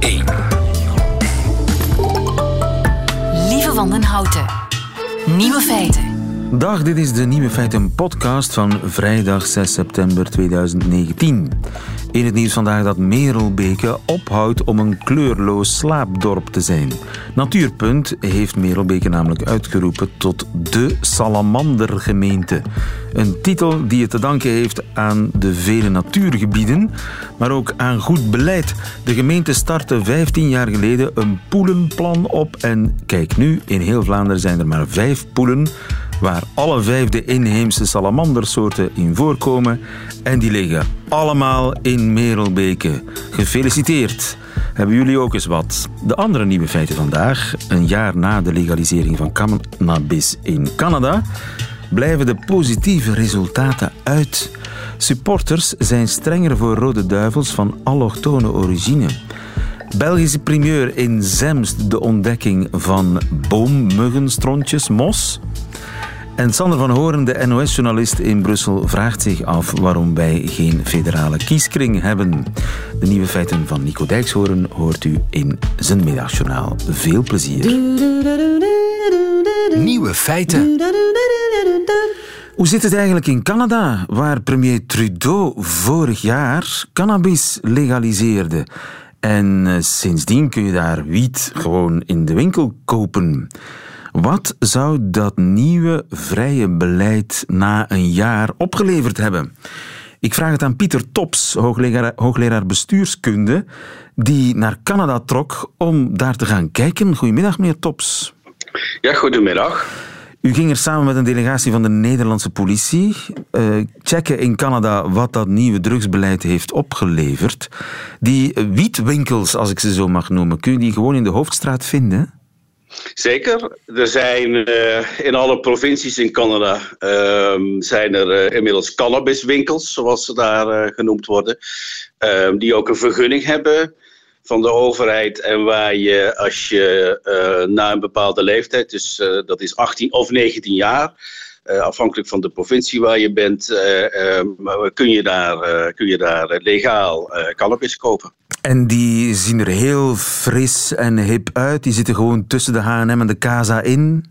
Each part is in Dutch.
1. Lieve Wandenhouten. Nieuwe feiten. Dag, dit is de Nieuwe Feiten podcast van vrijdag 6 september 2019. In het nieuws vandaag dat Merelbeke ophoudt om een kleurloos slaapdorp te zijn. Natuurpunt heeft Merelbeke namelijk uitgeroepen tot de salamandergemeente. Een titel die het te danken heeft aan de vele natuurgebieden, maar ook aan goed beleid. De gemeente startte 15 jaar geleden een poelenplan op en kijk nu, in heel Vlaanderen zijn er maar vijf poelen waar alle vijf de inheemse salamandersoorten in voorkomen. En die liggen allemaal in Merelbeke. Gefeliciteerd! Hebben jullie ook eens wat? De andere nieuwe feiten vandaag, een jaar na de legalisering van cannabis in Canada, blijven de positieve resultaten uit. Supporters zijn strenger voor rode duivels van allochtone origine. Belgische primeur in Zemst de ontdekking van boommuggenstronjes, mos. En Sander van Horen, de NOS-journalist in Brussel, vraagt zich af waarom wij geen federale kieskring hebben. De nieuwe feiten van Nico Dijkshoorn hoort u in zijn middagjournaal. Veel plezier. Nieuwe feiten. Hoe zit het eigenlijk in Canada, waar premier Trudeau vorig jaar cannabis legaliseerde? En eh, sindsdien kun je daar wiet gewoon in de winkel kopen. Wat zou dat nieuwe vrije beleid na een jaar opgeleverd hebben? Ik vraag het aan Pieter Tops, hoogleraar, hoogleraar bestuurskunde, die naar Canada trok om daar te gaan kijken. Goedemiddag, meneer Tops. Ja, goedemiddag. U ging er samen met een delegatie van de Nederlandse politie uh, checken in Canada wat dat nieuwe drugsbeleid heeft opgeleverd. Die wietwinkels, als ik ze zo mag noemen, kun je die gewoon in de hoofdstraat vinden? Zeker. Er zijn uh, in alle provincies in Canada uh, zijn er uh, inmiddels cannabiswinkels, zoals ze daar genoemd worden, ehm, die ook een vergunning hebben van de overheid en waar je als je na een bepaalde leeftijd, dus dat is 18 of 19 jaar, afhankelijk van de provincie waar je bent, ehm, kun, je daar, kun je daar legaal cannabis kopen. En die zien er heel fris en hip uit. Die zitten gewoon tussen de H&M en de Casa in.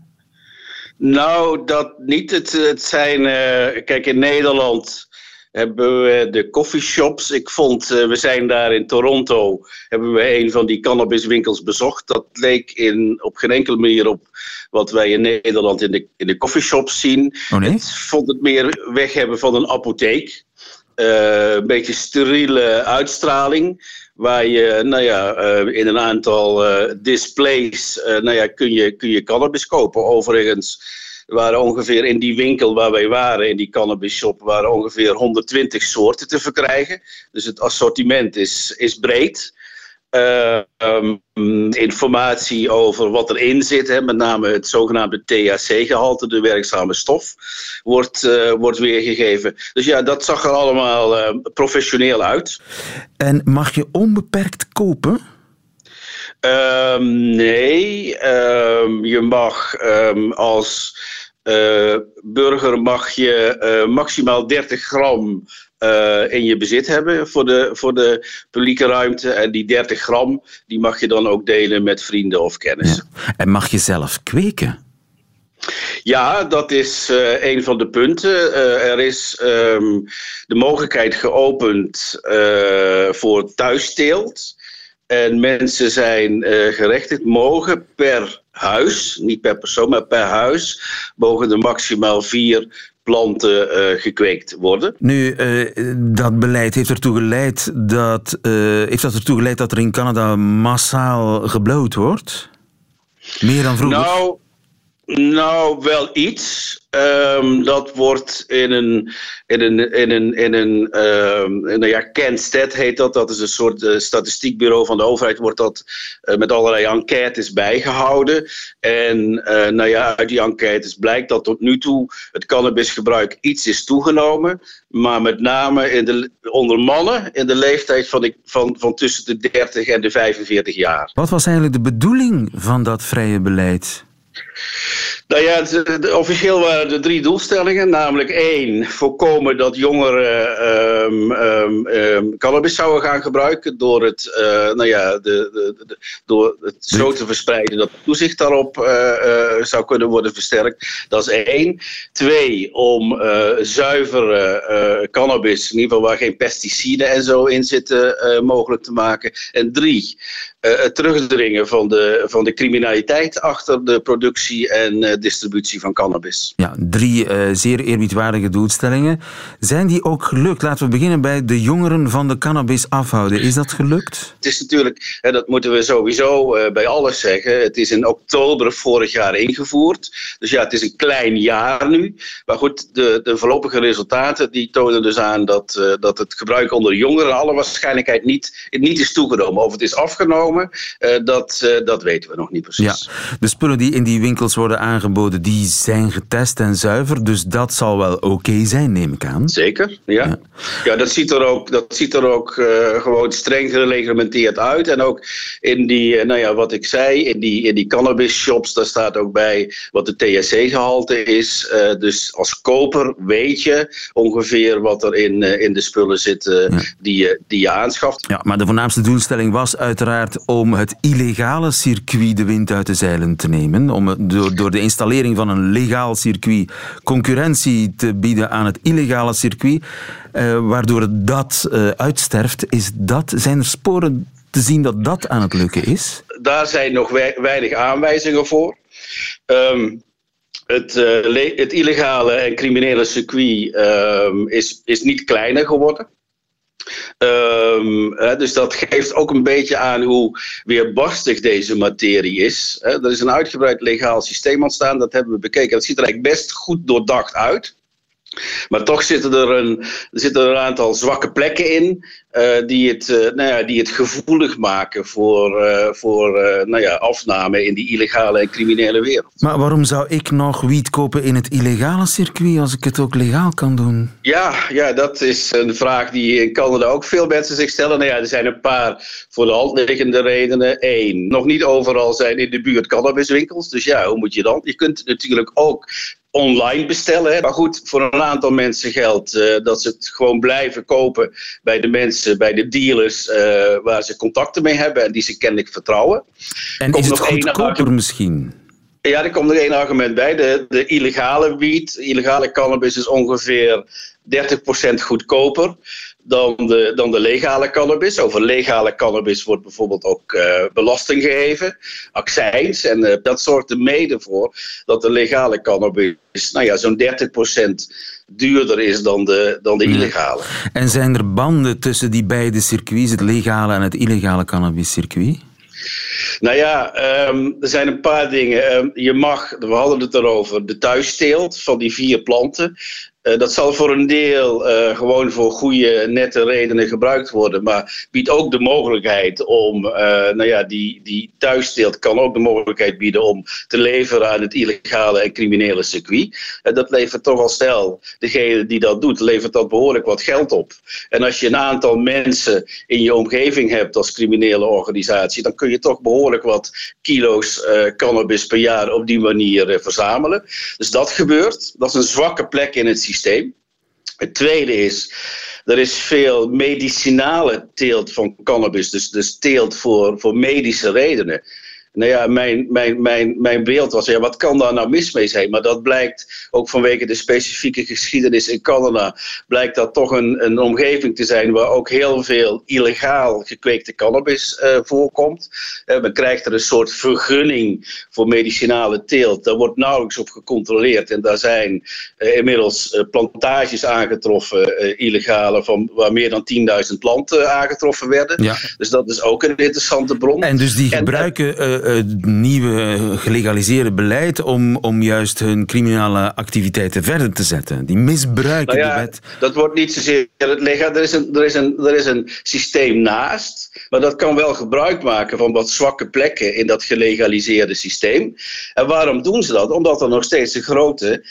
Nou, dat niet. Het, het zijn... Uh, kijk, in Nederland hebben we de coffeeshops. Ik vond, uh, we zijn daar in Toronto, hebben we een van die cannabiswinkels bezocht. Dat leek in, op geen enkele manier op wat wij in Nederland in de, in de coffeeshops zien. Oh nee? Vond het meer weg hebben van een apotheek. Uh, een beetje steriele uitstraling waar je nou ja, uh, in een aantal uh, displays nou ja, kun, je, kun je cannabis kopen. Overigens waren ongeveer in die winkel waar wij waren, in die cannabis shop, waren ongeveer 120 soorten te verkrijgen. Dus het assortiment is, is breed. Uh, um, informatie over wat erin zit, hè, met name het zogenaamde THC-gehalte, de werkzame stof, wordt, uh, wordt weergegeven. Dus ja, dat zag er allemaal uh, professioneel uit. En mag je onbeperkt kopen? Um, nee, um, je mag als burger mag je maximaal 30 gram uh, in je bezit hebben voor de, voor de publieke ruimte. En die 30 gram die mag je dan ook delen met vrienden of kennissen. Ja. En mag je zelf kweken? Ja, dat is uh, een van de punten. Uh, er is um, de mogelijkheid geopend voor thuisteelt. En mensen zijn gerechtigd, mogen per huis, niet per persoon, maar per huis, mogen er maximaal vier planten uh, gekweekt worden. Nu, uh, dat beleid heeft ertoe geleid dat, uh, heeft dat ertoe geleid dat er in Canada massaal gebloot wordt? Meer dan vroeger? Nou, nou wel iets. Um, dat wordt in een, in een, in een, in een um, nou ja, heet dat. Dat is een soort uh, statistiekbureau van de overheid. Wordt dat uh, met allerlei enquêtes bijgehouden. En uh, nou ja, uit die enquêtes blijkt dat tot nu toe het cannabisgebruik iets is toegenomen. Maar met name in de, onder mannen in de leeftijd van, de, van, van tussen de 30 en de 45 jaar. Wat was eigenlijk de bedoeling van dat vrije beleid? Nou ja, officieel waren er drie doelstellingen. Namelijk één, voorkomen dat jongeren um, um, cannabis zouden gaan gebruiken. Door het, uh, nou ja, de, door het zo te verspreiden dat toezicht daarop uh, uh, zou kunnen worden versterkt. Dat is één. Twee, om zuivere cannabis, in ieder geval waar geen pesticiden en zo in zitten, mogelijk te maken. En drie, het terugdringen van de, van de criminaliteit achter de productie en distributie van cannabis. Ja, drie uh, zeer eerbiedwaardige doelstellingen. Zijn die ook gelukt? Laten we beginnen bij de jongeren van de cannabis afhouden. Is dat gelukt? Het is natuurlijk, hè, dat moeten we sowieso bij alles zeggen. Het is in oktober vorig jaar ingevoerd. Dus ja, het is een klein jaar nu. Maar goed, de, de voorlopige resultaten die tonen dus aan dat, dat het gebruik onder jongeren alle waarschijnlijkheid niet, niet is toegenomen. Of het is afgenomen, dat, dat weten we nog niet precies. Ja, de spullen die in die winkels worden aangeboden die zijn getest en zuiver. Dus dat zal wel oké zijn, neem ik aan. Zeker, ja. Ja, ja dat ziet er ook, dat ziet er ook uh, gewoon streng gereglementeerd uit. En ook in die, nou ja, wat ik zei, in die, in die cannabis shops, daar staat ook bij wat de THC-gehalte is. Uh, dus als koper weet je ongeveer wat er in, in de spullen zit ja. die, je, die je aanschaft. Ja, maar de voornaamste doelstelling was uiteraard om het illegale circuit de wind uit de zeilen te nemen. Om door, door de installering van een legaal circuit concurrentie te bieden aan het illegale circuit, uh, waardoor dat uh, uitsterft, is dat, zijn er sporen te zien dat dat aan het lukken is? Daar zijn nog weinig aanwijzingen voor. Um, het, uh, het, illegale en criminele circuit um, is, is niet kleiner geworden. Hè, dus dat geeft ook een beetje aan hoe weerbarstig deze materie is. Er is een uitgebreid legaal systeem ontstaan, dat hebben we bekeken. Dat ziet er eigenlijk best goed doordacht uit. Maar toch zitten er een, zitten er een aantal zwakke plekken in uh, die, het, uh, nou ja, die het gevoelig maken voor, uh, voor nou ja, afname in die illegale en criminele wereld. Maar waarom zou ik nog wiet kopen in het illegale circuit als ik het ook legaal kan doen? Ja, ja dat is een vraag die in Canada ook veel mensen zich stellen. Nou ja, er zijn een paar voor de hand liggende redenen. Eén, nog niet overal zijn in de buurt cannabiswinkels. Dus ja, hoe moet je dan? Je kunt natuurlijk ook online bestellen. Maar goed, voor een aantal mensen geldt uh, dat ze het gewoon blijven kopen bij de mensen, bij de dealers uh, waar ze contacten mee hebben en die ze kennelijk vertrouwen. En is het goedkoper misschien? Ja, er komt nog één argument bij. De, de illegale wiet, illegale cannabis is ongeveer 30% goedkoper dan de, dan de legale cannabis. Over legale cannabis wordt bijvoorbeeld ook uh, belasting gegeven, accijns. En uh, dat zorgt er mede voor dat de legale cannabis nou ja, zo'n 30% duurder is dan de, dan de illegale. En zijn er banden tussen die beide circuits, het legale en het illegale cannabiscircuit? Nou ja, um, er zijn een paar dingen. Um, je mag, we hadden het erover, de thuisteelt van die vier planten. Uh, dat zal voor een deel uh, gewoon voor goede, nette redenen gebruikt worden. Maar biedt ook de mogelijkheid om, uh, nou ja, die, die kan ook de mogelijkheid bieden om te leveren aan het illegale en criminele circuit. En dat levert toch al snel, degene die dat doet, levert dat behoorlijk wat geld op. En als je een aantal mensen in je omgeving hebt als criminele organisatie, dan kun je toch behoorlijk wat kilo's cannabis per jaar op die manier verzamelen. Dus dat gebeurt. Dat is een zwakke plek in het systeem systeem. Het tweede is, er is veel medicinale teelt van cannabis, dus, dus teelt voor, voor medische redenen. Nou ja, mijn, mijn, mijn, mijn beeld was, ja, wat kan daar nou mis mee zijn? Maar dat blijkt ook vanwege de specifieke geschiedenis in Canada, blijkt dat toch een, een omgeving te zijn waar ook heel veel illegaal gekweekte cannabis uh, voorkomt. Uh, men krijgt er een soort vergunning voor medicinale teelt. Daar wordt nauwelijks op gecontroleerd. En daar zijn uh, inmiddels plantages aangetroffen, illegale, van, waar meer dan 10.000 planten aangetroffen werden. Ja. Dus dat is ook een interessante bron. En dus die gebruiken het nieuwe gelegaliseerde beleid om, om juist hun criminele activiteiten verder te zetten. Die misbruiken nou ja, de wet. Dat wordt niet zozeer het. Er is, een, er, is een, er is een systeem naast, maar dat kan wel gebruik maken van wat zwakke plekken in dat gelegaliseerde systeem. En waarom doen ze dat? Omdat er nog steeds een grote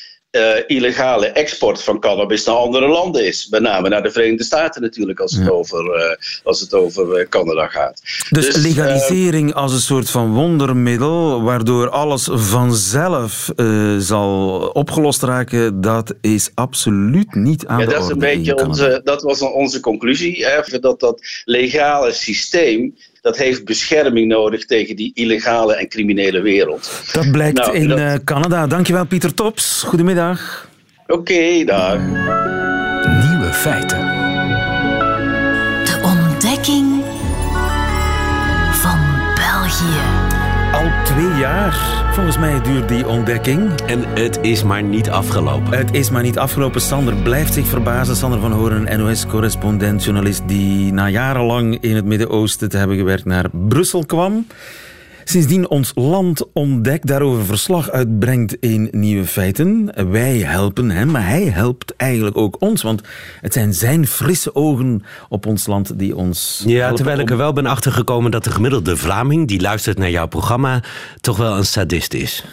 illegale export van cannabis naar andere landen is. Met name naar de Verenigde Staten natuurlijk, als het over, als het over Canada gaat. Dus, dus legalisering als een soort van wondermiddel, waardoor alles vanzelf zal opgelost raken, dat is absoluut niet aan ja, de dat orde. Is een beetje onze, dat was onze conclusie. Hè, dat dat legale systeem dat heeft bescherming nodig tegen die illegale en criminele wereld. Dat blijkt nou, in dat... Uh, Canada. Dankjewel, Pieter Tops. Goedemiddag. Oké, okay, dag. Nieuwe feiten. De ontdekking van België. Al twee jaar Volgens mij duurt die ontdekking. En het is maar niet afgelopen. Het is maar niet afgelopen. Sander blijft zich verbazen. Sander van Horen, NOS-correspondent, journalist die na jarenlang in het Midden-Oosten te hebben gewerkt naar Brussel kwam. Sindsdien ons land ontdekt, daarover verslag uitbrengt in Nieuwe Feiten. Wij helpen hem, maar hij helpt eigenlijk ook ons. Want het zijn zijn frisse ogen op ons land die ons. Ja, terwijl ik er wel ben achtergekomen dat de gemiddelde Vlaming die luistert naar jouw programma toch wel een sadist is.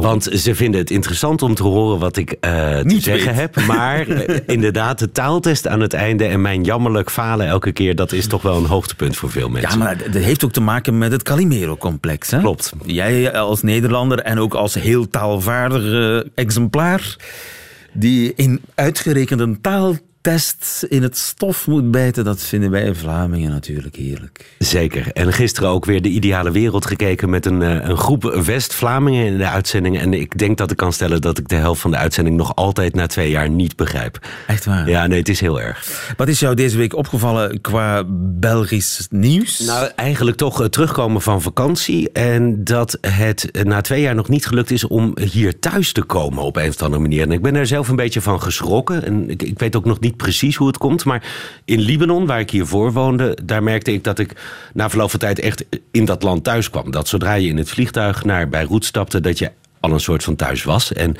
Want ze vinden het interessant om te horen wat ik uh, te zeggen heb. Maar uh, inderdaad, de taaltest aan het einde en mijn jammerlijk falen elke keer... dat is toch wel een hoogtepunt voor veel mensen. Ja, maar dat heeft ook te maken met het Calimero-complex. Klopt. Jij als Nederlander en ook als heel taalvaardig exemplaar... die in uitgerekend een taal test in het stof moet bijten, dat vinden wij Vlamingen natuurlijk heerlijk. Zeker. En gisteren ook weer de ideale wereld gekeken met een, een groep West-Vlamingen in de uitzending. En ik denk dat ik kan stellen dat ik de helft van de uitzending nog altijd na twee jaar niet begrijp. Echt waar? Ja, nee, het is heel erg. Wat is jou deze week opgevallen qua Belgisch nieuws? Nou, eigenlijk toch terugkomen van vakantie. En dat het na twee jaar nog niet gelukt is om hier thuis te komen op een of andere manier. En ik ben er zelf een beetje van geschrokken. En ik, ik weet ook nog niet precies hoe het komt. Maar in Libanon, waar ik hiervoor woonde, daar merkte ik dat ik na verloop van tijd echt in dat land thuis kwam. Dat zodra je in het vliegtuig naar Beirut stapte, dat je al een soort van thuis was. En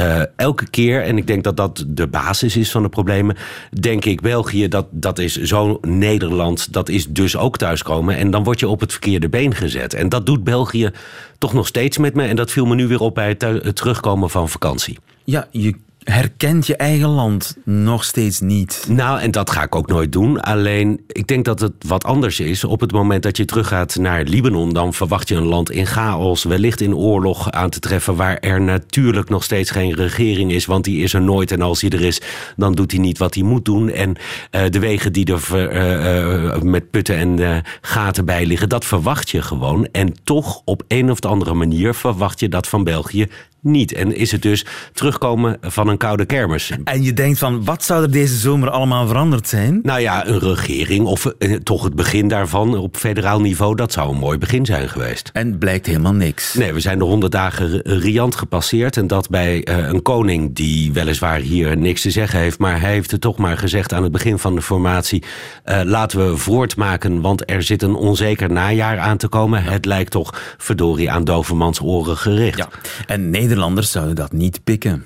uh, elke keer, en ik denk dat dat de basis is van de problemen, denk ik België, dat, dat is zo Nederland, dat is dus ook thuiskomen. En dan word je op het verkeerde been gezet. En dat doet België toch nog steeds met me. En dat viel me nu weer op bij het, het terugkomen van vakantie. Ja, je herkent je eigen land nog steeds niet. Nou, en dat ga ik ook nooit doen. Alleen, ik denk dat het wat anders is. Op het moment dat je teruggaat naar Libanon, dan verwacht je een land in chaos, wellicht in oorlog aan te treffen, waar er natuurlijk nog steeds geen regering is, want die is er nooit. En als die er is, dan doet hij niet wat hij moet doen. En uh, de wegen die er uh, uh, met putten en gaten bij liggen, dat verwacht je gewoon. En toch, op een of andere manier, verwacht je dat van België niet. En is het dus terugkomen van een koude kermis. En je denkt van, wat zou er deze zomer allemaal veranderd zijn? Nou ja, een regering of eh, toch het begin daarvan op federaal niveau... dat zou een mooi begin zijn geweest. En blijkt helemaal niks. Nee, we zijn de honderd dagen riant gepasseerd. En dat bij uh, een koning die weliswaar hier niks te zeggen heeft... maar hij heeft het toch maar gezegd aan het begin van de formatie... Uh, laten we voortmaken, want er zit een onzeker najaar aan te komen. Het lijkt toch verdorie aan dovermans oren gericht. Ja, en Nederlanders zouden dat niet pikken.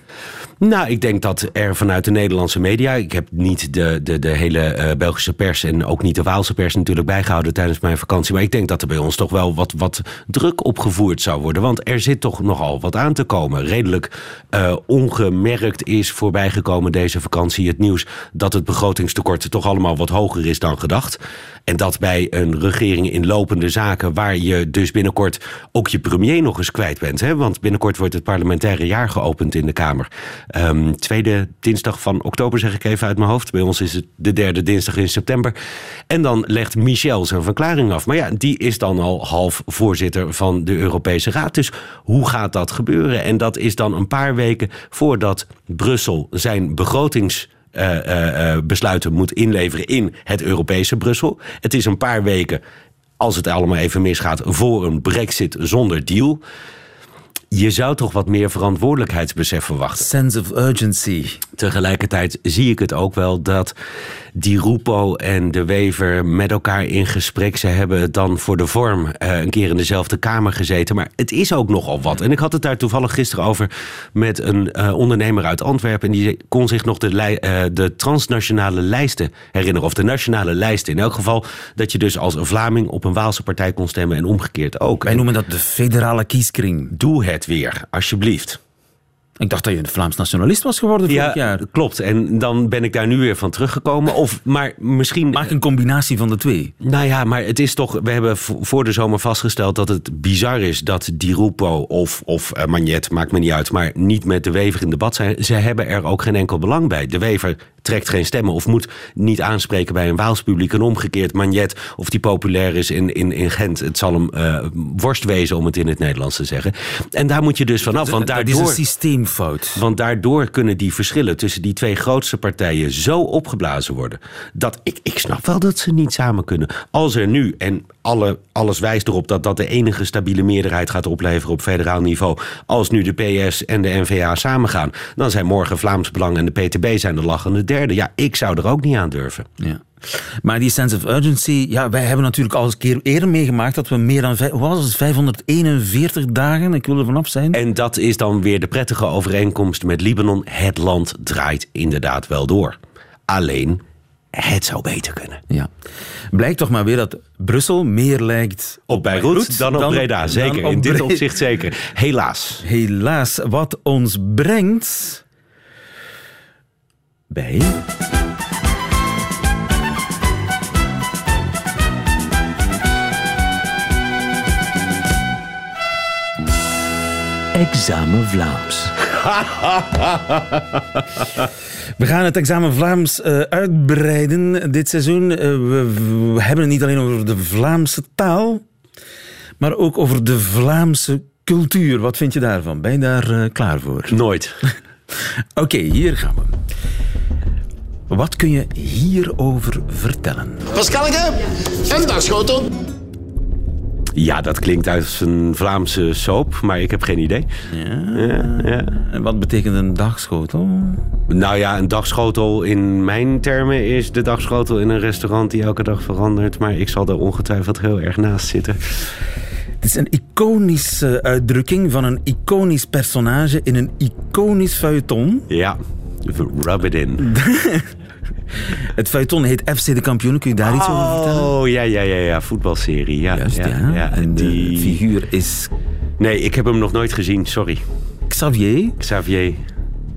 Nou, ik denk dat er vanuit de Nederlandse media... ik heb niet de, de, de hele uh, Belgische pers en ook niet de Waalse pers natuurlijk bijgehouden tijdens mijn vakantie... maar ik denk dat er bij ons toch wel wat, wat druk opgevoerd zou worden. Want er zit toch nogal wat aan te komen. Redelijk uh, ongemerkt is voorbijgekomen deze vakantie het nieuws... dat het begrotingstekort toch allemaal wat hoger is dan gedacht. En dat bij een regering in lopende zaken... waar je dus binnenkort ook je premier nog eens kwijt bent. Hè? Want binnenkort wordt het parlementaire jaar geopend in de Kamer... Um, tweede dinsdag van oktober, zeg ik even uit mijn hoofd. Bij ons is het de derde dinsdag in september. En dan legt Michel zijn verklaring af. Maar ja, die is dan al half voorzitter van de Europese Raad. Dus hoe gaat dat gebeuren? En dat is dan een paar weken voordat Brussel zijn begrotings. Uh, uh, besluiten moet inleveren in het Europese Brussel. Het is een paar weken, als het allemaal even misgaat, voor een brexit zonder deal. Je zou toch wat meer verantwoordelijkheidsbesef verwachten. Sense of urgency. Tegelijkertijd zie ik het ook wel dat die Rupo en de Wever met elkaar in gesprek. Ze hebben dan voor de vorm uh, een keer in dezelfde kamer gezeten. Maar het is ook nogal wat. En ik had het daar toevallig gisteren over met een uh, ondernemer uit Antwerpen. En die kon zich nog de, uh, de transnationale lijsten herinneren. Of de nationale lijsten. In elk geval dat je dus als een Vlaming op een Waalse partij kon stemmen. En omgekeerd ook. Wij noemen dat de federale kieskring. Doe het weer, alsjeblieft. Ik dacht dat je een Vlaams nationalist was geworden vorig Ja, jaar. klopt. En dan ben ik daar nu weer van teruggekomen. Of, maar misschien... Maak een combinatie van de twee. Nou ja, maar het is toch. We hebben voor de zomer vastgesteld dat het bizar is dat Di Rupo of, of eh, Magnet, maakt me niet uit, maar niet met de Wever in debat zijn. Ze hebben er ook geen enkel belang bij. De Wever trekt geen stemmen of moet niet aanspreken bij een Waals publiek. En omgekeerd, Magnet, of die populair is in, in, in Gent, het zal hem eh, worst wezen om het in het Nederlands te zeggen. En daar moet je dus vanaf, want dat is daardoor. een systeemfout. Want daardoor kunnen die verschillen tussen die twee grootste partijen zo opgeblazen worden. Dat ik, ik snap wel dat ze niet samen kunnen. Als er nu, en alle, alles wijst erop dat dat de enige stabiele meerderheid gaat opleveren op federaal niveau. Als nu de PS en de NVA samengaan, dan zijn morgen Vlaams Belang en de PTB zijn de lachende derde. Ja, ik zou er ook niet aan durven. Ja. Maar die sense of urgency, ja, wij hebben natuurlijk al eens een keer eerder meegemaakt dat we meer dan was het, 541 dagen, ik wil er vanaf zijn. En dat is dan weer de prettige overeenkomst met Libanon. Het land draait inderdaad wel door. Alleen, het zou beter kunnen. Ja. Blijkt toch maar weer dat Brussel meer lijkt Op Beirut dan op Breda, zeker. dan op In dit opzicht zeker. Helaas. Helaas, wat ons brengt bij. Examen Vlaams. We gaan het examen Vlaams eh, uitbreiden dit seizoen. Eh, we, we hebben het niet alleen over de Vlaamse taal, maar ook over de Vlaamse cultuur. Wat vind je daarvan? Ben je daar eh, klaar voor? Nooit. Oké, hier gaan we. Wat kun je hierover vertellen? Pascalke, een dagschotel. Ja, dat klinkt uit een Vlaamse soap, maar ik heb geen idee. Ja, ja. En Wat betekent een dagschotel? Nou ja, een dagschotel in mijn termen is de dagschotel in een restaurant die elke dag verandert. Maar ik zal er ongetwijfeld heel erg naast zitten. Het is een iconische uitdrukking van een iconisch personage in een iconisch feuilleton. Ja, rub it in. Het feuilleton heet FC de Kampioenen. Kun je daar iets over vertellen? Oh, ja, ja, ja, ja, voetbalserie. Ja, Juist, ja. ja, ja. En de die... figuur is Nee, ik heb hem nog nooit gezien, sorry. Xavier. Xavier.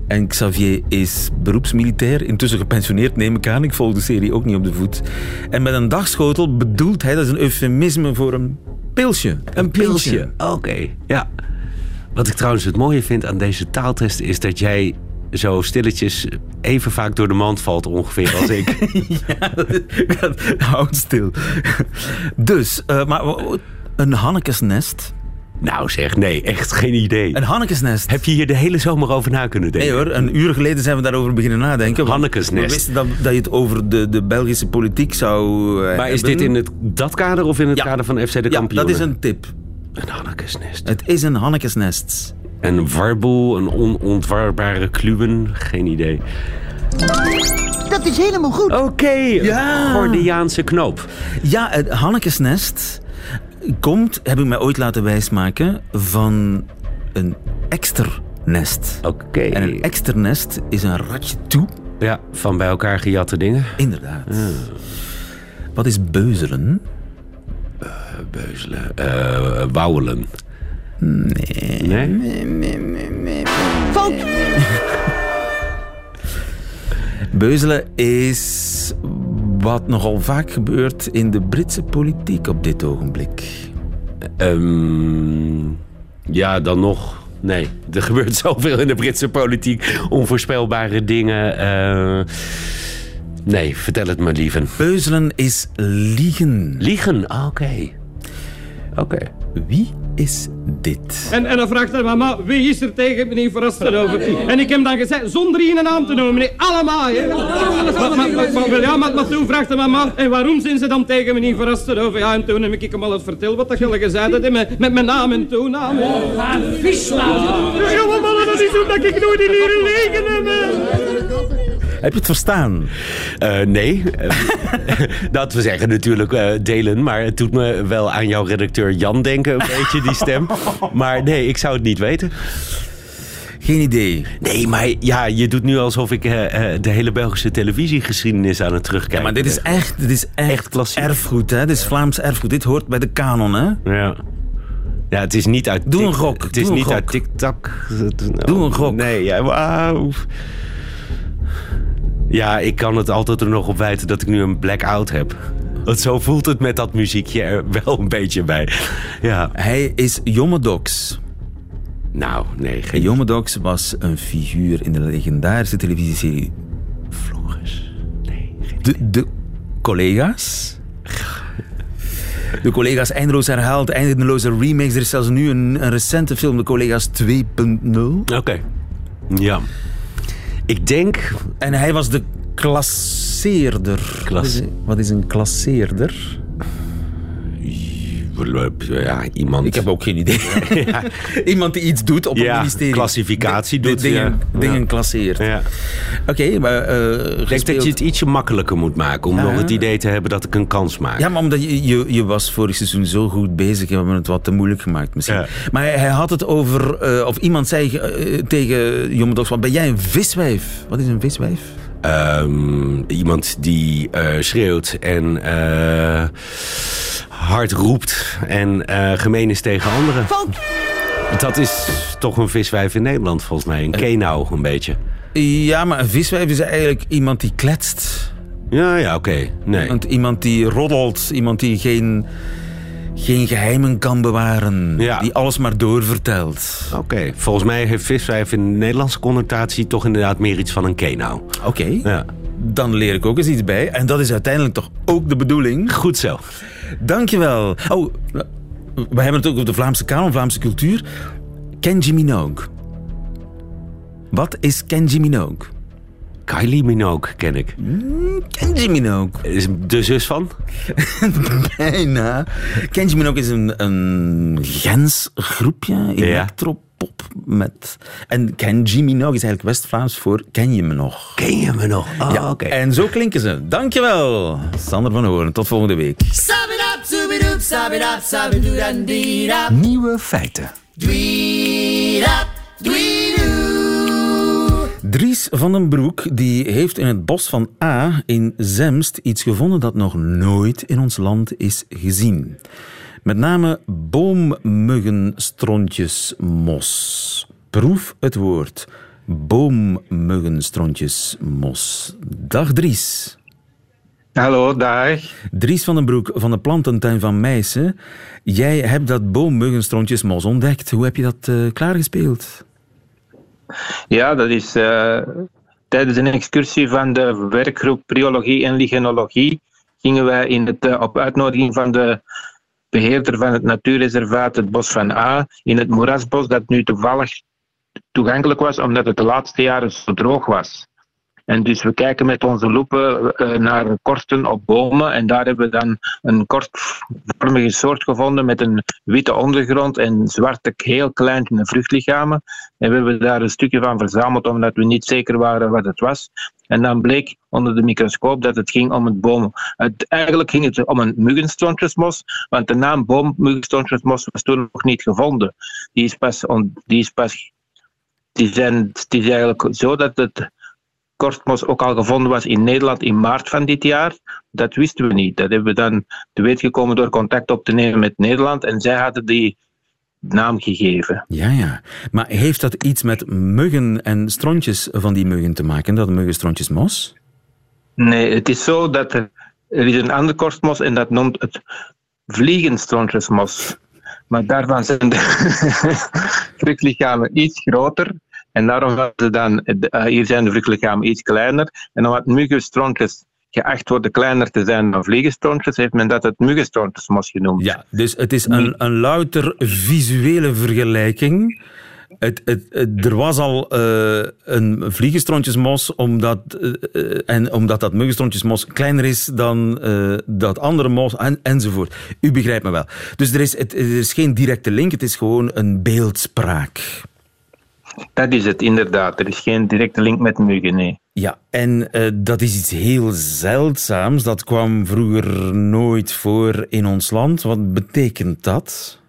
En Xavier is beroepsmilitair, intussen gepensioneerd neem ik aan. Ik volg de serie ook niet op de voet. En met een dagschotel bedoelt hij, dat is een eufemisme voor een pilsje. Een, pilsje. Oké, ja. Wat ik trouwens het mooie vind aan deze taaltest is dat jij zo stilletjes even vaak door de mand valt ongeveer als ik. Houd stil. Dus, eh, maar een Hannekesnest. nou zeg, nee, echt geen idee. Een Hannekesnest. Heb je hier de hele zomer over na kunnen denken? Nee hoor, een uur geleden zijn we daarover beginnen nadenken. Hannekesnest. We wisten dat, dat je het over de, de Belgische politiek zou eh, Maar is dit in het, dat kader of in het Ja. kader van FC de Ja, Kampioenen? dat is een tip. Een Hannekesnest. Het is een Hannekesnest. Een warboel, een onontwarbare kluwen, geen idee. Dat is helemaal goed. Oké, Ja. Gordiaanse knoop. Ja, het Hannekesnest komt, heb ik mij ooit laten wijsmaken, van een eksternest. Oké. En een eksternest is een ratje toe. Ja, van bij elkaar gejatte dingen. Inderdaad. Wat is beuzelen? Beuzelen. eh wauwelen. Nee. Nee? Fout. Beuzelen is wat nogal vaak gebeurt in de Britse politiek op dit ogenblik. Ehm, ja, dan nog. Nee, er gebeurt zoveel in de Britse politiek. Onvoorspelbare dingen. eh, nee, vertel het me liever. Beuzelen is liegen. Liegen, ah, oké. Oké. Wie is dit? En, en dan vraagt hij mama, wie is er tegen meneer Verrastenhoven? En ik heb dan gezegd, zonder hier een naam te noemen, nee, allemaal, hè. Maar, maar, maar, maar, ja, maar, maar toen vraagt de mama, en waarom zijn ze dan tegen meneer Verrastenhoven? Ja, en toen heb ik hem al het verteld wat dat jullie gezegd had, met, met mijn naam en toenaam. hè. Ja, maar mannen, dat is omdat ik nooit in hier liggen heb. Heb je het verstaan? Eh, nee. Eh, dat we zeggen natuurlijk eh, delen. Maar het doet me wel aan jouw redacteur Jan denken, een beetje die stem. Maar nee, ik zou het niet weten. Geen idee. Nee, maar ja, je doet nu alsof ik de hele Belgische televisiegeschiedenis aan het terugkijken Ja, maar dit is echt, dit is echt, Echt klassiek. erfgoed, hè? Dit is Vlaams erfgoed. Dit hoort bij de kanon, hè? Ja. Ja, het is niet uit... Doe een gok, Het is niet gok. uit TikTok. Doe een gok. Nee, ja, wauw. Ja, ik kan het altijd er nog op wijten dat ik nu een blackout heb. Want zo voelt het met dat muziekje er wel een beetje bij. Ja. Hij is Jommedox. Nou, nee, En geen Jommedox was een figuur in de legendarische televisieserie Floris. Nee, geen... De, de collega's. De collega's eindeloos herhaald, eindeloze remakes. Er is zelfs nu een, een recente film, De Collega's 2.0. Oké. Ja. Ik denk... En hij was de klasseerder. Wat is een klasseerder? Ja, iemand... Ik heb ook geen idee. Iemand die iets doet op een Ja, ministerie. klassificatie doet, Dingen, ja. dingen Ja. klasseert. Ja. Oké, maar... Ik denk dat je het ietsje makkelijker moet maken om Ja. nog het idee te hebben dat ik een kans maak. Ja, maar omdat je, je, je was vorig seizoen zo goed bezig, hebben we het wat te moeilijk gemaakt misschien. Ja. Maar hij, hij had het over, eh, of iemand zei eh, tegen Jonge Dogs, wat ben jij een viswijf? Wat is een viswijf? Ehm, iemand die schreeuwt en hard roept en eh, gemeen is tegen anderen. Dat is toch een viswijf in Nederland volgens mij. Een kenau een beetje. Ja, maar een viswijf is eigenlijk iemand die kletst. Ja, ja, oké. Nee. Iemand, iemand die roddelt, iemand die geen, geen geheimen kan bewaren. Ja. Die alles maar doorvertelt. Oké, volgens mij heeft viswijf in de Nederlandse connotatie toch inderdaad meer iets van een kenau. Oké, Ja. dan leer ik ook eens iets bij. En dat is uiteindelijk toch ook de bedoeling. Goed zo. Dankjewel. Oh, we hebben het ook over de Vlaamse kanon, Vlaamse cultuur. Kenji Minogue. Wat is Kenji Minogue? Kylie Minogue ken ik. Kenji Minogue. Is de zus van? Bijna. Kenji Minogue is een, een Gens groepje, electropop. Met... En Kenji Minogue is eigenlijk West-Vlaams voor ken je me nog? Ken je me nog? Oh, Ja, oké. en zo klinken ze. Dankjewel, Sander van Hoorn. Tot volgende week. Nieuwe feiten. Dries van den Broek die heeft in het bos van A in Zemst iets gevonden dat nog nooit in ons land is gezien. Met name boommuggenstronjesmos. Proef het woord. Boommuggenstronjesmos. Dag Dries. Hallo, dag. Dries van den Broek van de plantentuin van Meissen. Jij hebt dat boommuggenstronjesmos ontdekt. Hoe heb je dat eh, klaargespeeld? Ja, dat is eh, tijdens een excursie van de werkgroep Priologie en Lichenologie gingen wij in het, eh, op uitnodiging van de beheerder van het natuurreservaat het Bos van A in het moerasbos dat nu toevallig toegankelijk was omdat het de laatste jaren zo droog was. En dus we kijken met onze loepen eh, naar korten op bomen. En daar hebben we dan een kortvormige soort gevonden met een witte ondergrond en zwarte, heel kleine vruchtlichamen. En we hebben daar een stukje van verzameld omdat we niet zeker waren wat het was. En dan bleek onder de microscoop dat het ging om het boom. Het, eigenlijk ging het om een muggenstrontjesmos, want de naam boommuggenstronjesmos was toen nog niet gevonden. Die is pas, on- die is pas die zijn, is eigenlijk zo dat het kortmos ook al gevonden was in Nederland in maart van dit jaar. Dat wisten we niet. Dat hebben we dan te weten gekomen door contact op te nemen met Nederland. En zij hadden die naam gegeven. Ja, ja. Maar heeft dat iets met muggen en strontjes van die muggen te maken? Dat muggenstrontjesmos? Nee, het is zo dat er, er is een ander kortmos en dat noemt het vliegenstrontjesmos. Maar daarvan zijn de vruchtlichamen iets groter. En daarom ze dan, eh, hier zijn de vruchtlichamen iets kleiner. En omdat muggenstrontjes geacht worden kleiner te zijn dan vliegenstrontjes, heeft men dat het muggenstrontjesmos genoemd. Ja, dus het is een, een louter visuele vergelijking. Het, het, er was al eh, een vliegenstrontjesmos, omdat, eh, en omdat dat muggenstrontjesmos kleiner is dan dat andere mos, en, enzovoort. U begrijpt me wel. Dus er is, er is geen directe link, het is gewoon een beeldspraak. Dat is het inderdaad. Er is geen directe link met muggen, nee. Ja, en eh, dat is iets heel zeldzaams. Dat kwam vroeger nooit voor in ons land. Wat betekent dat?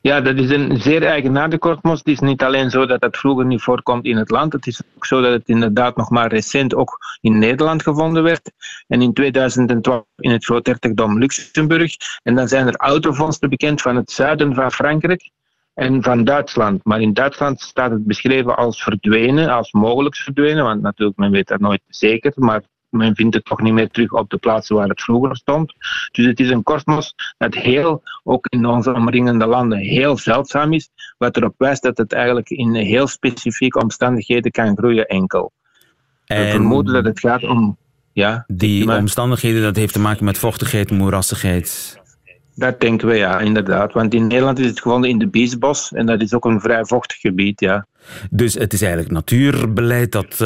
Ja, dat is een zeer eigenaardige kortmos. Het is niet alleen zo dat het vroeger niet voorkomt in het land. Het is ook zo dat het inderdaad nog maar recent ook in Nederland gevonden werd. En in 2012 in het Groothertogdom Luxemburg. En dan zijn er autovondsten bekend van het zuiden van Frankrijk en van Duitsland. Maar in Duitsland staat het beschreven als verdwenen, als mogelijk verdwenen. Want natuurlijk, men weet dat nooit zeker. Maar men vindt het toch niet meer terug op de plaatsen waar het vroeger stond. Dus het is een kosmos dat heel, ook in onze omringende landen, heel zeldzaam is. Wat erop wijst dat het eigenlijk in heel specifieke omstandigheden kan groeien enkel. We En vermoeden dat het gaat om... Ja, die omstandigheden, dat heeft te maken met vochtigheid, moerassigheid. Dat denken we, ja, inderdaad. Want in Nederland is het gevonden in de Biesbos en dat is ook een vrij vochtig gebied, ja. Dus het is eigenlijk natuurbeleid dat eh,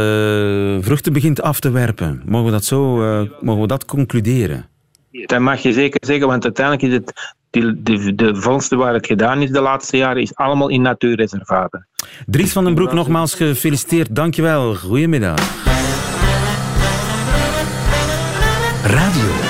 vruchten begint af te werpen. Mogen we dat zo eh, mogen we dat concluderen? Dat mag je zeker zeggen, want uiteindelijk is het... Die, de, de vondsten waar het gedaan is de laatste jaren, is allemaal in natuurreservaten. Dries van den Broek, nogmaals gefeliciteerd. Dankjewel. Goedemiddag. Radio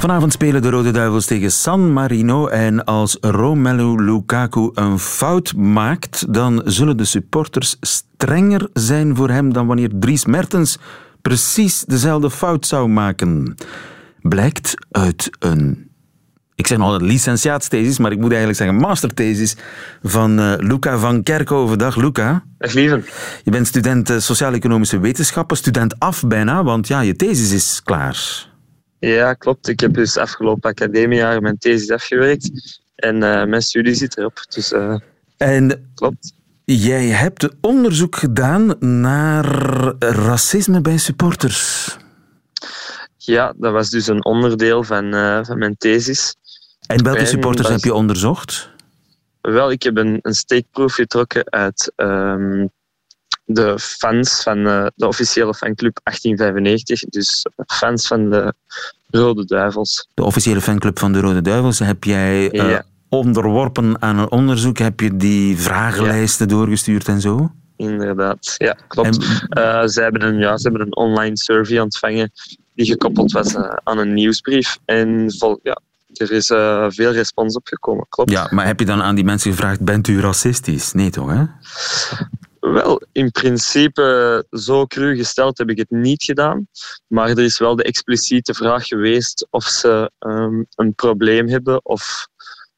Vanavond spelen de Rode Duivels tegen San Marino. En als Romelu Lukaku een fout maakt, dan zullen de supporters strenger zijn voor hem dan wanneer Dries Mertens precies dezelfde fout zou maken. Blijkt uit een. Ik zeg nog een licentiaatsthesis, maar ik moet eigenlijk zeggen masterthesis van eh, Luca van Kerkhoven. Dag Luca. Dag lieve. Je bent student eh, sociaal-economische wetenschappen, student af bijna, want ja, je thesis is klaar. Ja, klopt. Ik heb dus afgelopen academiejaar mijn thesis afgewerkt. En eh, mijn studie zit erop. Dus eh, En klopt. jij hebt onderzoek gedaan naar racisme bij supporters. Ja, dat was dus een onderdeel van, eh, van mijn thesis. En welke En supporters was- heb je onderzocht? Wel, ik heb een, een steekproef getrokken uit ehm, de fans van eh, de officiële fanclub 1895. Dus fans van de Rode Duivels. De officiële fanclub van de Rode Duivels. Heb jij eh, onderworpen aan een onderzoek? Heb je die vragenlijsten doorgestuurd en zo? Inderdaad, ja, klopt. Eh, ze, hebben een, ja, ze hebben een online survey ontvangen die gekoppeld was aan een nieuwsbrief. En vol, ja, er is veel respons op gekomen, klopt. Ja, maar heb je dan aan die mensen gevraagd, bent u racistisch? Nee toch, hè? Wel, in principe, zo cru gesteld heb ik het niet gedaan. Maar er is wel de expliciete vraag geweest of ze ehm, een probleem hebben of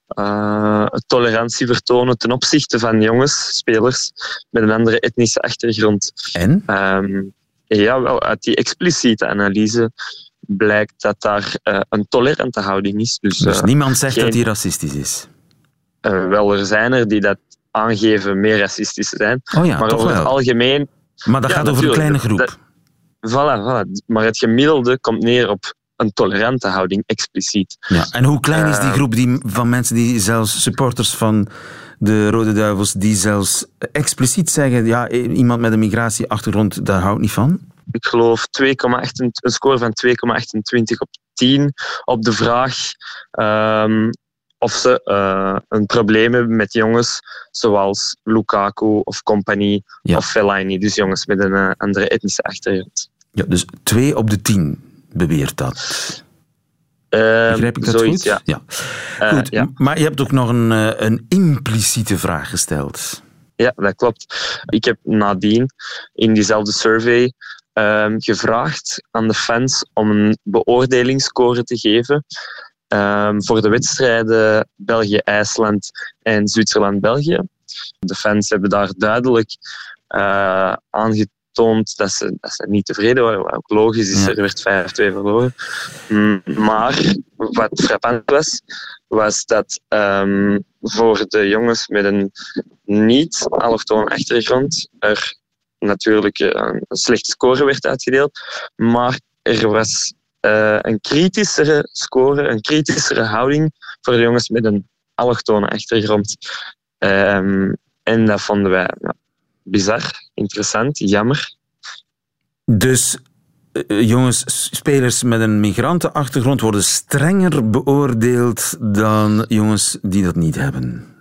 eh, tolerantie vertonen ten opzichte van jongens, spelers met een andere etnische achtergrond. En? Ehm, ja, wel, uit die expliciete analyse blijkt dat daar eh, een tolerante houding is. Dus, Dus eh, niemand zegt geen- dat hij racistisch is. wel, er zijn er die dat aangeven meer racistisch te zijn. Oh ja, maar toch over wel. het algemeen... Maar dat Ja, gaat over een kleine groep. Dat- Voilà, voilà. Maar het gemiddelde komt neer op een tolerante houding, expliciet. Ja. En hoe klein is die Eh, groep die, van mensen die zelfs supporters van de Rode Duivels, die zelfs expliciet zeggen, ja, iemand met een migratieachtergrond, daar houdt niet van? Ik geloof 2,8 een score van 2,28 op 10 op de vraag ehm, of ze eh, een probleem hebben met jongens zoals Lukaku of Company Ja. of Fellaini. Dus jongens met een eh, andere etnische achtergrond. Ja, dus twee op de tien beweert dat. Ehm, Begrijp ik dat zoiets, goed? Ja. Ja. Eh, Goed, ja. maar je hebt ook nog een, een impliciete vraag gesteld. Ja, dat klopt. Ik heb nadien in diezelfde survey ehm, gevraagd aan de fans om een beoordelingsscore te geven ehm, voor de wedstrijden België-IJsland en Zwitserland-België. De fans hebben daar duidelijk eh, aangetoond dat ze, dat ze niet tevreden waren, wat ook logisch is, er werd 5-2 verloren. Mm, Maar wat frappant was, was dat ehm, voor de jongens met een niet-allochtone achtergrond er natuurlijk een slechte score werd uitgedeeld. Maar er was eh, een kritischere score, een kritischere houding voor de jongens met een allochtone achtergrond. Ehm, en dat vonden wij bizar, interessant, jammer. Dus eh, jongens, spelers met een migrantenachtergrond worden strenger beoordeeld dan jongens die dat niet hebben.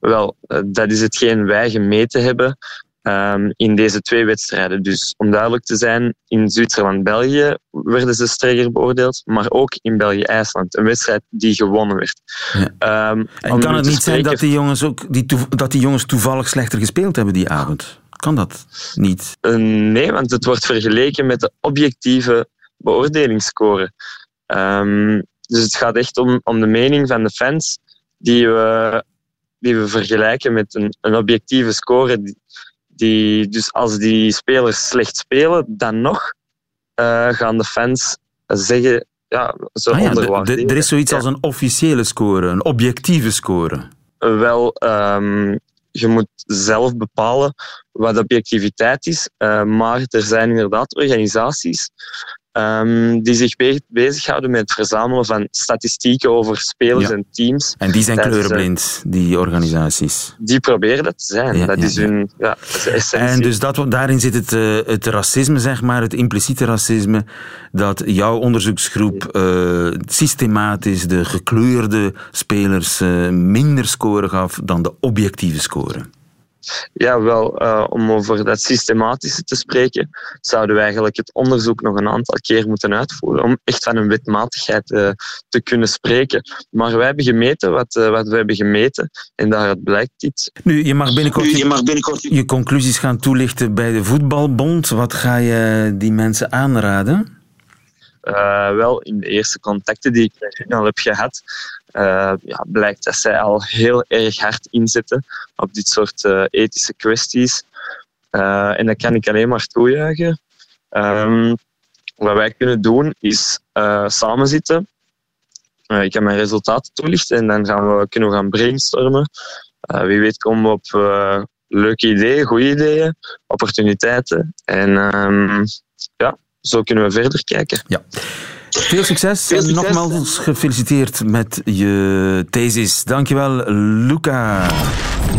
Wel, eh, dat is hetgeen wij gemeten hebben. Ehm, in deze twee wedstrijden. Dus om duidelijk te zijn, in Zwitserland-België werden ze strenger beoordeeld, maar ook in België-IJsland, een wedstrijd die gewonnen werd. Ehm, En kan het niet zijn dat die, jongens ook, die dat die jongens toevallig slechter gespeeld hebben die avond? Kan dat niet? Eh, nee, want het wordt vergeleken met de objectieve beoordelingsscore. Ehm, dus het gaat echt om, om de mening van de fans die we, die we vergelijken met een, een objectieve score. Die, die, dus als die spelers slecht spelen, dan nog eh, gaan de fans zeggen, ja, ze Ah ja, er is zoiets als een officiële score, een objectieve score. Wel, ehm, je moet zelf bepalen wat objectiviteit is. eh, maar er zijn inderdaad organisaties ehm, die zich be- bezighouden met het verzamelen van statistieken over spelers Ja. en teams. En die zijn eh, kleurenblind, die organisaties. Die proberen dat te zijn. Ja, dat ja, is hun ja, dat is de essentie. En dus dat, daarin zit het, eh, het racisme, zeg maar, het impliciete racisme, dat jouw onderzoeksgroep eh, systematisch de gekleurde spelers minder score gaf dan de objectieve score. Ja, wel, eh, om over dat systematische te spreken, zouden we eigenlijk het onderzoek nog een aantal keer moeten uitvoeren om echt van een wetmatigheid eh, te kunnen spreken. Maar wij hebben gemeten wat, eh, wat we hebben gemeten en daaruit blijkt dit. Nu, je mag binnenkort Nu, je, je mag binnenkort je conclusies gaan toelichten bij de Voetbalbond. Wat ga je die mensen aanraden? Eh, wel, in de eerste contacten die ik met hun al heb gehad, eh, ja, blijkt dat zij al heel erg hard inzetten op dit soort eh, ethische kwesties. Eh, en dat kan ik alleen maar toejuichen. Ehm, wat wij kunnen doen is uh, samen zitten. Uh, ik kan mijn resultaten toelichten en dan gaan we, kunnen we gaan brainstormen. Uh, wie weet komen we op uh, leuke ideeën, goede ideeën, opportuniteiten. En um, ja, zo kunnen we verder kijken. Ja. Veel succes, Veel succes. en nogmaals gefeliciteerd met je thesis. Dankjewel, Luca.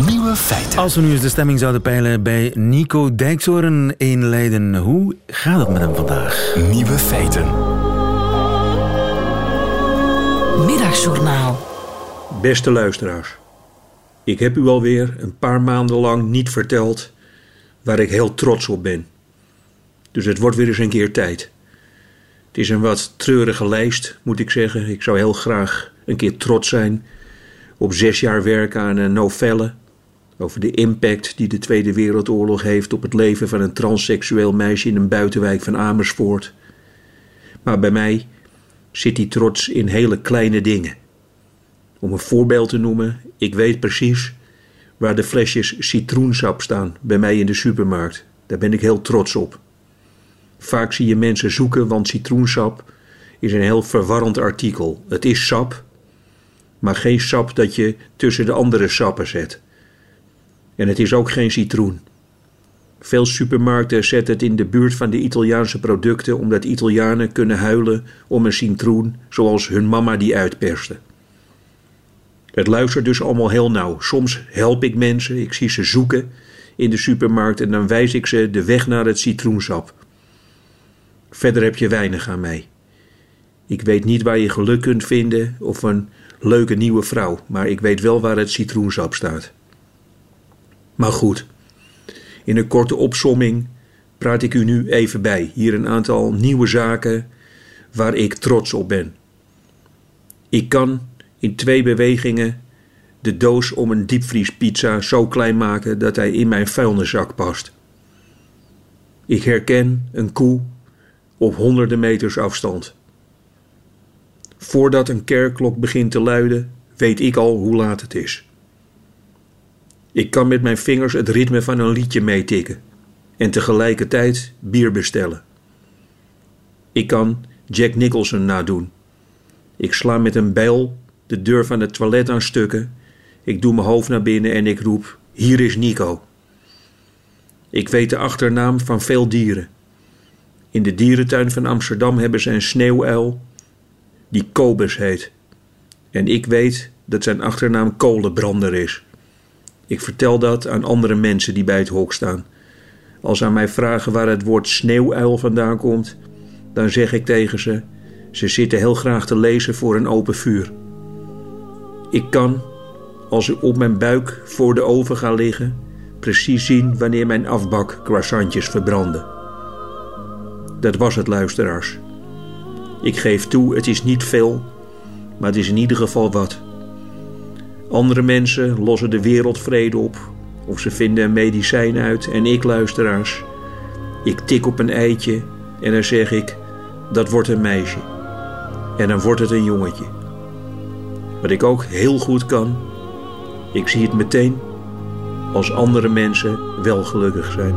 Nieuwe feiten. Als we nu eens de stemming zouden peilen bij Nico Dijkshoorn in Leiden, hoe gaat het met hem vandaag? Nieuwe feiten. Middagjournaal. Beste luisteraars, ik heb u alweer een paar maanden lang niet verteld waar ik heel trots op ben. Dus het wordt weer eens een keer tijd. Het is een wat treurige lijst, moet ik zeggen. Ik zou heel graag een keer trots zijn op zes jaar werk aan een novelle over de impact die de Tweede Wereldoorlog heeft op het leven van een transseksueel meisje in een buitenwijk van Amersfoort. Maar bij mij zit die trots in hele kleine dingen. Om een voorbeeld te noemen, ik weet precies waar de flesjes citroensap staan bij mij in de supermarkt. Daar ben ik heel trots op. Vaak zie je mensen zoeken, want citroensap is een heel verwarrend artikel. Het is sap, maar geen sap dat je tussen de andere sappen zet. En het is ook geen citroen. Veel supermarkten zetten het in de buurt van de Italiaanse producten omdat Italianen kunnen huilen om een citroen zoals hun mama die uitperste. Het luistert dus allemaal heel nauw. Soms help ik mensen, ik zie ze zoeken in de supermarkt en dan wijs ik ze de weg naar het citroensap. Verder heb je weinig aan mij. Ik weet niet waar je geluk kunt vinden of een leuke nieuwe vrouw, maar ik weet wel waar het citroensap staat. Maar goed, in een korte opsomming praat ik u nu even bij. Hier een aantal nieuwe zaken waar ik trots op ben. Ik kan in twee bewegingen de doos om een diepvriespizza zo klein maken dat hij in mijn vuilniszak past. Ik herken een koe op honderden meters afstand. Voordat een kerkklok begint te luiden, weet ik al hoe laat het is. Ik kan met mijn vingers het ritme van een liedje meetikken en tegelijkertijd bier bestellen. Ik kan Jack Nicholson nadoen. Ik sla met een bijl de deur van het toilet aan stukken. Ik doe mijn hoofd naar binnen en ik roep: Hier is Nico. Ik weet de achternaam van veel dieren. In de dierentuin van Amsterdam hebben ze een sneeuwuil die Kobus heet. En ik weet dat zijn achternaam Kolenbrander is. Ik vertel dat aan andere mensen die bij het hok staan. Als ze aan mij vragen waar het woord sneeuwuil vandaan komt, dan zeg ik tegen ze: ze zitten heel graag te lezen voor een open vuur. Ik kan, als ik op mijn buik voor de oven ga liggen, precies zien wanneer mijn afbak croissantjes verbrandde. Dat was het, luisteraars. Ik geef toe, het is niet veel, maar het is in ieder geval wat. Andere mensen lossen de wereldvrede op, of ze vinden een medicijn uit, en ik, luisteraars, ik tik op een eitje en dan zeg ik: dat wordt een meisje. En dan wordt het een jongetje. Wat ik ook heel goed kan, ik zie het meteen als andere mensen wel gelukkig zijn.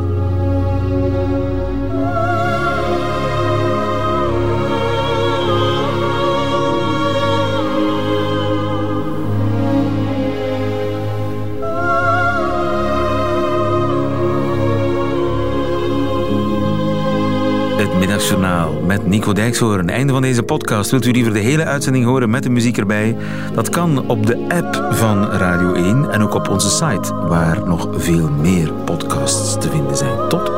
Middagjournaal met Nico Dijkshoorn. Einde van deze podcast. Wilt u liever de hele uitzending horen met de muziek erbij? Dat kan op de app van Radio 1 en ook op onze site, waar nog veel meer podcasts te vinden zijn. Tot